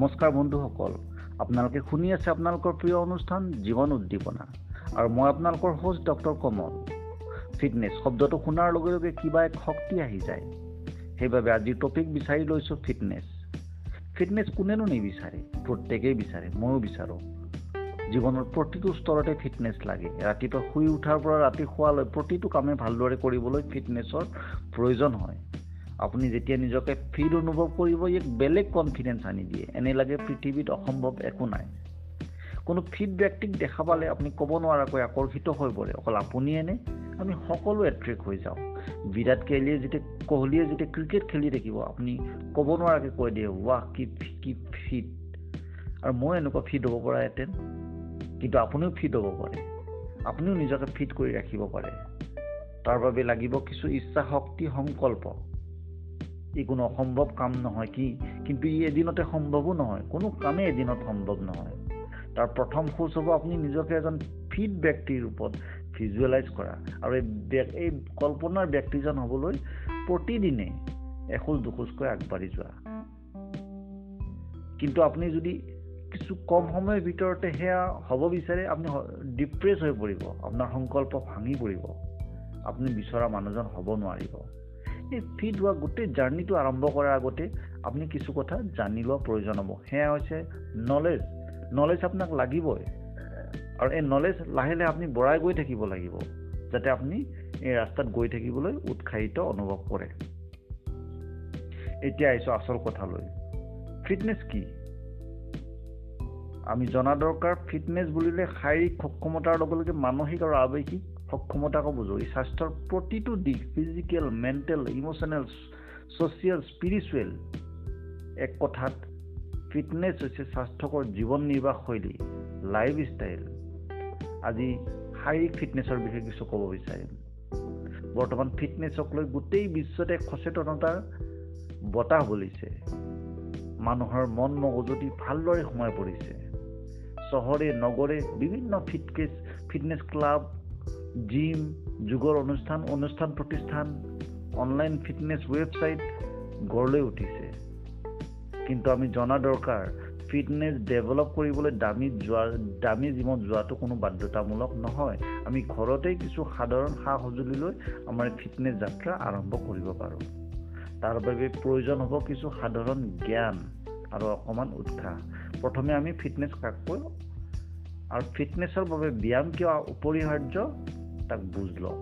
নমস্কাৰ বন্ধুসকল আপোনালোকে শুনি আছে আপোনালোকৰ প্ৰিয় অনুষ্ঠান জীৱন উদ্দীপনা আৰু মই আপোনালোকৰ হোষ্ট ডক্টৰ কমল। ফিটনেছ শব্দটো শুনাৰ লগে লগে কিবা এক শক্তি আহি যায়। সেইবাবে আজিৰ টপিক বিচাৰি লৈছোঁ ফিটনেছ ফিটনেছ কোনেনো নিবিচাৰে? প্ৰত্যেকেই বিচাৰে ময়ো বিচাৰোঁ। জীৱনৰ প্ৰতিটো স্তৰতে ফিটনেছ লাগে। ৰাতিপুৱা শুই উঠাৰ পৰা ৰাতি শোৱালৈ প্ৰতিটো কামে ভালদৰে কৰিবলৈ ফিটনেছৰ প্ৰয়োজন হয়। আপুনি যেতিয়া নিজকে ফিট অনুভৱ কৰিব ইয়াক বেলেগ কনফিডেঞ্চ আনি দিয়ে। এনে লাগে পৃথিৱীত অসম্ভৱ একো নাই। কোনো ফিট ব্যক্তিক দেখা পালে আপুনি ক'ব নোৱাৰাকৈ আকৰ্ষিত হৈ পৰে। অকল আপুনিয়ে নে আমি সকলো এট্ৰেক্ট হৈ যাওঁ। বিৰাট কোহলীয়ে যেতিয়া কোহলীয়ে যেতিয়া ক্ৰিকেট খেলি থাকিব আপুনি ক'ব নোৱাৰাকৈ কৈ দিয়ে ৱাহ কি কি ফিট। আৰু মই এনেকুৱা ফিট হ'ব পৰা এটেন কিন্তু আপুনিও ফিট হ'ব পাৰে। আপুনিও নিজকে ফিট কৰি ৰাখিব পাৰে। তাৰ বাবে লাগিব কিছু ইচ্ছা শক্তি সংকল্প। ই কোনো অসম্ভৱ কাম নহয় কি? কিন্তু ই এদিনতে সম্ভৱো নহয়। কোনো কামেই এদিনত সম্ভৱ নহয়। তাৰ প্ৰথম খোজ হ'ব আপুনি নিজকে এজন ফিট ব্যক্তিৰ ৰূপত ভিজুৱেলাইজ কৰা। আৰু এই এই কল্পনাৰ ব্যক্তিজন হ'বলৈ প্ৰতিদিনে এখোজ দুখোজকৈ আগবাঢ়ি যোৱা। কিন্তু আপুনি যদি কিছু কম সময়ৰ ভিতৰতে সেয়া হ'ব বিচাৰে আপুনি ডিপ্ৰেছ হৈ পৰিব। আপোনাৰ সংকল্প ভাঙি পৰিব। আপুনি বিচৰা মানুহজন হ'ব নোৱাৰিব। এই ফিট হোৱা গোটেই জাৰ্ণিটো আৰম্ভ কৰাৰ আগতে আপুনি কিছু কথা জানি লোৱা প্ৰয়োজন হ'ব। সেয়া হৈছে নলেজ নলেজ আপোনাক লাগিবই। আৰু এই নলেজ লাহে লাহে আপুনি বঢ়াই গৈ থাকিব লাগিব যাতে আপুনি এই ৰাস্তাত গৈ থাকিবলৈ উৎসাহিত অনুভৱ কৰে। এতিয়া আহিছোঁ আচল কথালৈ। ফিটনেছ কি? আমি জনা দৰকাৰ ফিটনেছ বুলিলে শাৰীৰিক সক্ষমতাৰ লগে লগে মানসিক আৰু আৱেগিক সক্ষমতাকো বুজো। এই স্বাস্থ্যৰ প্ৰতিটো দিশ physical mental emotional social spiritual এক কথাত ফিটনেছ হৈছে স্বাস্থ্যকৰ জীৱন নিৰ্বাহ শৈলী লাইফ ষ্টাইল আজি শাৰীৰিক ফিটনেছৰ বিষয়ে কিছু ক'ব বিচাৰিম। বৰ্তমান ফিটনেছক লৈ গোটেই বিশ্বতে সচেতনতাৰ বতাহ বলিছে। মানুহৰ মন মগজুটি ভালদৰে সোমাই পৰিছে। চহৰে নগৰে বিভিন্ন ফিটকেছ ফিটনেছ ক্লাব জিম যোগৰ অনুষ্ঠান অনুষ্ঠান প্ৰতিষ্ঠান অনলাইন ফিটনেছ ৱেবছাইট গঢ় উঠিছে। কিন্তু আমি জনা দৰকাৰ ফিটনেছ ডেভেলপ কৰিবলৈ দামী যোৱা, দামী জিমত যোৱাটো কোনো বাধ্যতামূলক নহয়। আমি ঘৰতেই কিছু সাধাৰণ সা সঁজুলি লৈ আমাৰ ফিটনেছ যাত্ৰা আৰম্ভ কৰিব পাৰোঁ। তাৰ বাবে প্ৰয়োজন হ'ব কিছু সাধাৰণ জ্ঞান আৰু অকণমান উৎসাহ। প্ৰথমে আমি ফিটনেছ কাককৈ আৰু ফিটনেছৰ বাবে ব্যায়াম কিয় অপৰিহাৰ্য তাক বুজ লওঁ।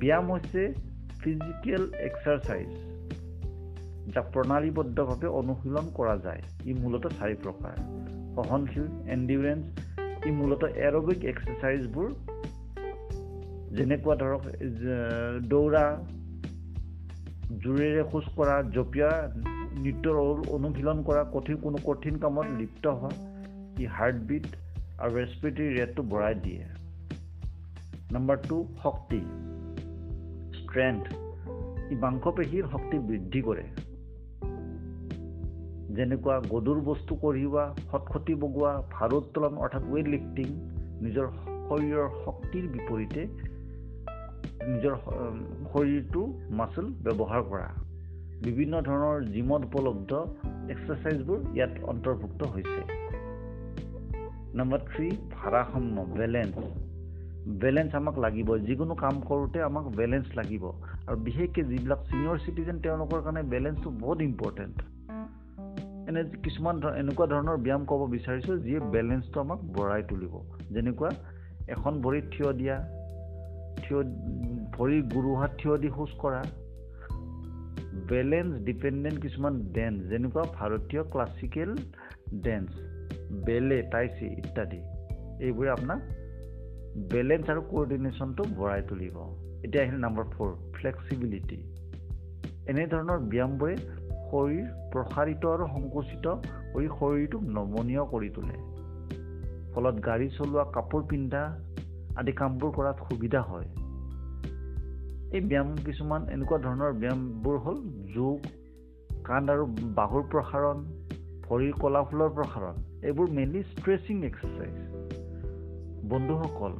ব্যায়াম হৈছে ফিজিকেল এক্সাৰচাইজ যাক প্ৰণালীবদ্ধভাৱে অনুশীলন কৰা যায়। ই মূলতঃ চাৰি প্ৰকাৰ। সহনশীল এণ্ডিউৰেঞ্চ ই মূলতঃ এৰবিক এক্সাৰচাইজবোৰ যেনেকুৱা ধৰক দৌৰা জোৰেৰে খোজ কঢ়া জঁপিয়া নৃত্যৰ অনুশীলন কৰা কঠিন কোনো কঠিন কামত লিপ্ত হোৱা ই হাৰ্টবিট আৰু ৰেচপিৰেটৰী ৰেটটো বঢ়াই দিয়ে। নম্বৰ টু শক্তি। ষ্ট্ৰেংথ ই মাংসপেশীৰ শক্তি বৃদ্ধি কৰে। যেনেকুৱা গধুৰ বস্তু কঢ়িওৱা সৎখতি বগোৱা ভাৰোত্তোলন অৰ্থাৎ ৱেইট লিফটিং নিজৰ শৰীৰৰ শক্তিৰ বিপৰীতে নিজৰ শৰীৰটো মাচুল ব্যৱহাৰ কৰা। বিভিন্ন ধৰণৰ জিমত উপলব্ধ এক্সাৰচাইজবোৰ ইয়াত অন্তৰ্ভুক্ত হৈছে। নম্বৰ থ্ৰী ভাৰাসাম্য বেলেঞ্চ বেলেঞ্চ আমাক লাগিব যিকোনো কাম কৰোঁতে আমাক বেলেঞ্চ লাগিব। আৰু বিশেষকৈ যিবিলাক ছিনিয়ৰ চিটিজেন তেওঁলোকৰ কাৰণে বেলেঞ্চটো বহুত ইম্পৰ্টেণ্ট এনে কিছুমান এনেকুৱা ধৰণৰ ব্যায়াম ক'ব বিচাৰিছোঁ যিয়ে বেলেঞ্চটো আমাক বঢ়াই তুলিব। যেনেকুৱা এখন ভৰিত থিয় দিয়া থিয় ভৰিৰ গুৰুহাত থিয় দি খোজ কঢ়া। বেলেঞ্চ ডিপেণ্ডেণ্ট কিছুমান ডেন্স যেনেকুৱা ভাৰতীয় ক্লাছিকেল ডেন্স বেলে টাইচি ইত্যাদি। এইবোৰে আপোনাক বেলেঞ্চ আৰু কোঅৰ্ডিনেশ্যনটো বঢ়াই তুলিব। এতিয়া আহিল নম্বৰ ফ'ৰ ফ্লেক্সিবিলিটি এনেধৰণৰ ব্যায়ামবোৰে শৰীৰ প্ৰসাৰিত আৰু সংকুচিত কৰি শৰীৰটোক নমনীয় কৰি তোলে। ফলত গাড়ী চলোৱা কাপোৰ পিন্ধা আদি কামবোৰ কৰাত সুবিধা হয়। এই ব্যায়াম কিছুমান এনেকুৱা ধৰণৰ ব্যায়ামবোৰ হ'ল যোগ কান্ধ আৰু বাহুৰ প্ৰসাৰণ ভৰিৰ কলাফুলৰ প্ৰসাৰণ। এইবোৰ মেইনলি ষ্ট্ৰেচিং এক্সাৰচাইজ বন্ধুসকল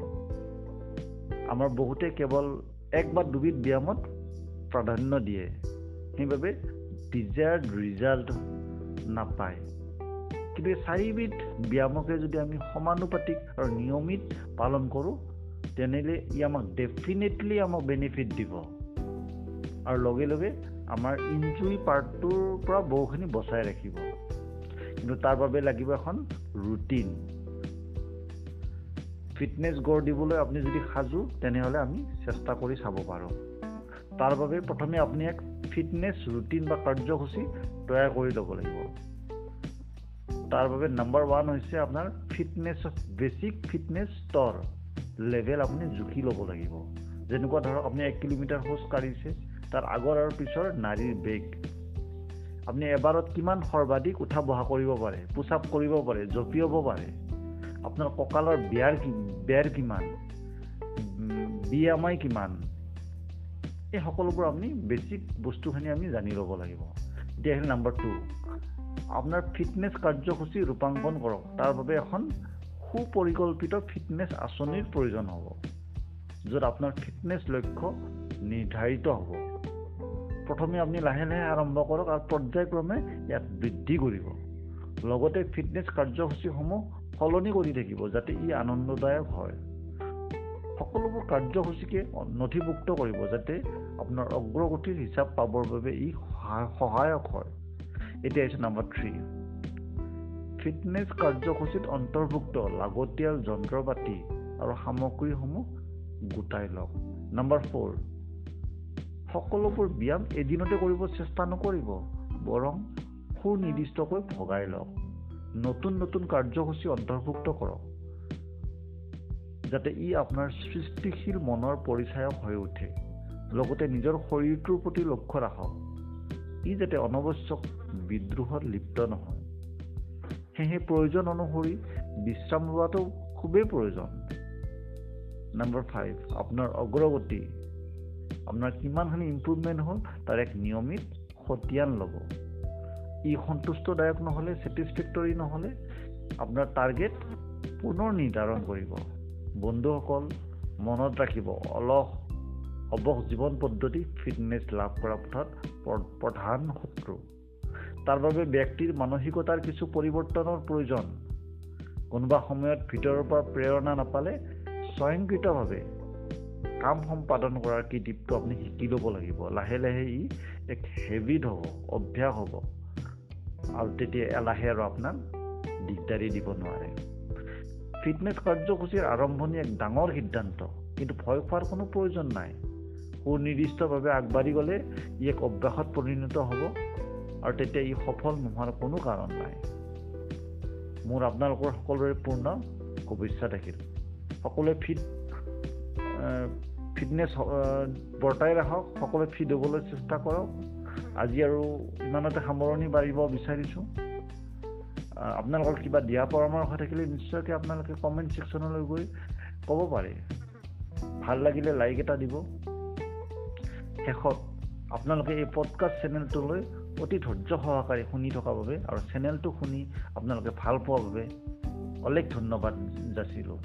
আমাৰ বহুতে কেৱল এক বা দুবিধ ব্যায়ামত প্ৰাধান্য দিয়ে। সেইবাবে ডিজায়াৰ্ড ৰিজাল্ট নাপায়। কিন্তু চাৰিবিধ ব্যায়ামকে যদি আমি সমানুপাতিক আৰু নিয়মিত পালন কৰোঁ তেনেহ'লে ই আমাক ডেফিনেটলি আমাক বেনিফিট দিব। আৰু লগে লগে আমাৰ ইনজুৰি পাৰ্টটোৰ পৰা বহুখিনি বচাই ৰাখিব। কিন্তু তাৰ বাবে লাগিব এখন ৰুটিন ফিটনেছ গঢ় দিবলৈ আপুনি যদি সাজু তেনেহ'লে আমি চেষ্টা কৰি চাব পাৰোঁ। তাৰ বাবে প্ৰথমে আপুনি এক ফিটনেছ ৰুটিন বা কাৰ্যসূচী তৈয়াৰ কৰি ল'ব লাগিব। তাৰ বাবে নাম্বাৰ ওৱান হৈছে আপোনাৰ ফিটনেছ বেচিক ফিটনেছ স্তৰ লেভেল আপুনি জুখি ল'ব লাগিব। যেনেকুৱা ধৰক আপুনি এক কিলোমিটাৰ খোজ কাঢ়িছে তাৰ আগৰ আৰু পিছৰ নাৰীৰ বেগ। আপুনি এবাৰত কিমান সৰ্বাধিক উঠা বহা কৰিব পাৰে পুছ আপ কৰিব পাৰে জঁপিয়াব পাৰে? আপোনাৰ কঁকালৰ বিয়াৰ বেৰ কিমান? বি এম আই কিমান? এই সকলোবোৰ আপুনি বেচিক বস্তুখিনি আমি জানি ল'ব লাগিব। এতিয়া আহিল নাম্বাৰ টু আপোনাৰ ফিটনেছ কাৰ্যসূচী ৰূপাংকন কৰক। তাৰ বাবে এখন সুপৰিকল্পিত ফিটনেছ আঁচনিৰ প্ৰয়োজন হ'ব য'ত আপোনাৰ ফিটনেছ লক্ষ্য নিৰ্ধাৰিত হ'ব। প্ৰথমে আপুনি লাহে লাহে আৰম্ভ কৰক আৰু পৰ্যায়ক্ৰমে ইয়াত বৃদ্ধি কৰিব। লগতে ফিটনেছ কাৰ্যসূচীসমূহ সলনি কৰি থাকিব যাতে ই আনন্দদায়ক হয়। সকলোবোৰ কাৰ্যসূচীকে নথিভুক্ত কৰিব যাতে আপোনাৰ অগ্ৰগতিৰ হিচাপ পাবৰ বাবে ই সহায়ক হয়। এতিয়া আহিছে নাম্বাৰ থ্ৰী ফিটনেছ কাৰ্যসূচীত অন্তৰ্ভুক্ত লাগতিয়াল যন্ত্ৰ পাতি আৰু সামগ্ৰীসমূহ গোটাই লওক। নাম্বাৰ ফ'ৰ সকলোবোৰ ব্যায়াম এদিনতে কৰিব চেষ্টা নকৰিব বৰং সুনিৰ্দিষ্টকৈ ভগাই লওক। নতুন নতুন কাৰ্যসূচী অন্তৰ্ভুক্ত কৰক যাতে ই আপোনাৰ সৃষ্টিশীল মনৰ পৰিচায়ক হৈ উঠে লগতে নিজৰ শৰীৰটোৰ প্ৰতি লক্ষ্য ৰাখক। ই যাতে অনাৱশ্যক বিদ্ৰোহত লিপ্ত নহয়। সেয়েহে প্ৰয়োজন অনুসৰি বিশ্ৰাম লোৱাটো খুবেই প্ৰয়োজন। নাম্বাৰ ফাইভ আপোনাৰ অগ্ৰগতি। আপোনাৰ কিমানখিনি ইম্প্ৰুভমেণ্ট হ'ল তাৰ এক নিয়মিত খতিয়ান ল'ব। ই সন্তুষ্টদায়ক নহ'লে ছেটিছফেক্টৰী নহ'লে আপোনাৰ টাৰ্গেট পুনৰ নিৰ্ধাৰণ কৰিব। বন্ধুসকল মনত ৰাখিব অলস অৱস জীৱন পদ্ধতি ফিটনেছ লাভ কৰা পথত প্ৰধান শত্ৰু। তাৰ বাবে ব্যক্তিৰ মানসিকতাৰ কিছু পৰিৱৰ্তনৰ প্ৰয়োজন। কোনোবা সময়ত ভিতৰৰ পৰা প্ৰেৰণা নাপালে স্বয়ংকৃতভাৱে কাম সম্পাদন কৰাৰ কৃতিত্ব আপুনি শিকি ল'ব লাগিব। লাহে লাহে ই এক হেবিট হ'ব অভ্যাস হ'ব। আৰু তেতিয়া এলাহে আৰু আপোনাক দিগদাৰি দিব নোৱাৰে। ফিটনেছ কাৰ্যসূচীৰ আৰম্ভণি এক ডাঙৰ সিদ্ধান্ত কিন্তু ভয় খোৱাৰ কোনো প্ৰয়োজন নাই। সুনিৰ্দিষ্টভাৱে আগবাঢ়ি গ'লে ই এক অভ্যাসত পৰিণত হ'ব। আৰু তেতিয়া ই সফল নোহোৱাৰ কোনো কাৰণ নাই। মোৰ আপোনালোকৰ সকলোৰে পূৰ্ণ শুভেচ্ছা থাকিল। সকলোৱে ফিট ফিটনেছ বৰ্তাই ৰাখক। সকলোৱে ফিট হ'বলৈ চেষ্টা কৰক। আজি আৰু ইমানতে সামৰণি মাৰিব বিচাৰিছোঁ। আপোনালোকৰ কিবা দিয়া পৰামৰ্শ থাকিলে নিশ্চয়কৈ আপোনালোকে কমেণ্ট ছেকশ্যনলৈ গৈ ক'ব পাৰে। ভাল লাগিলে লাইক এটা দিব। শেষত আপোনালোকে এই পডকাষ্ট চেনেলটোলৈ অতি ধৈৰ্য সহকাৰে শুনি থকাৰ বাবে আৰু চেনেলটো শুনি আপোনালোকে ভাল পোৱাৰ বাবে অলেখ ধন্যবাদ যাচিলোঁ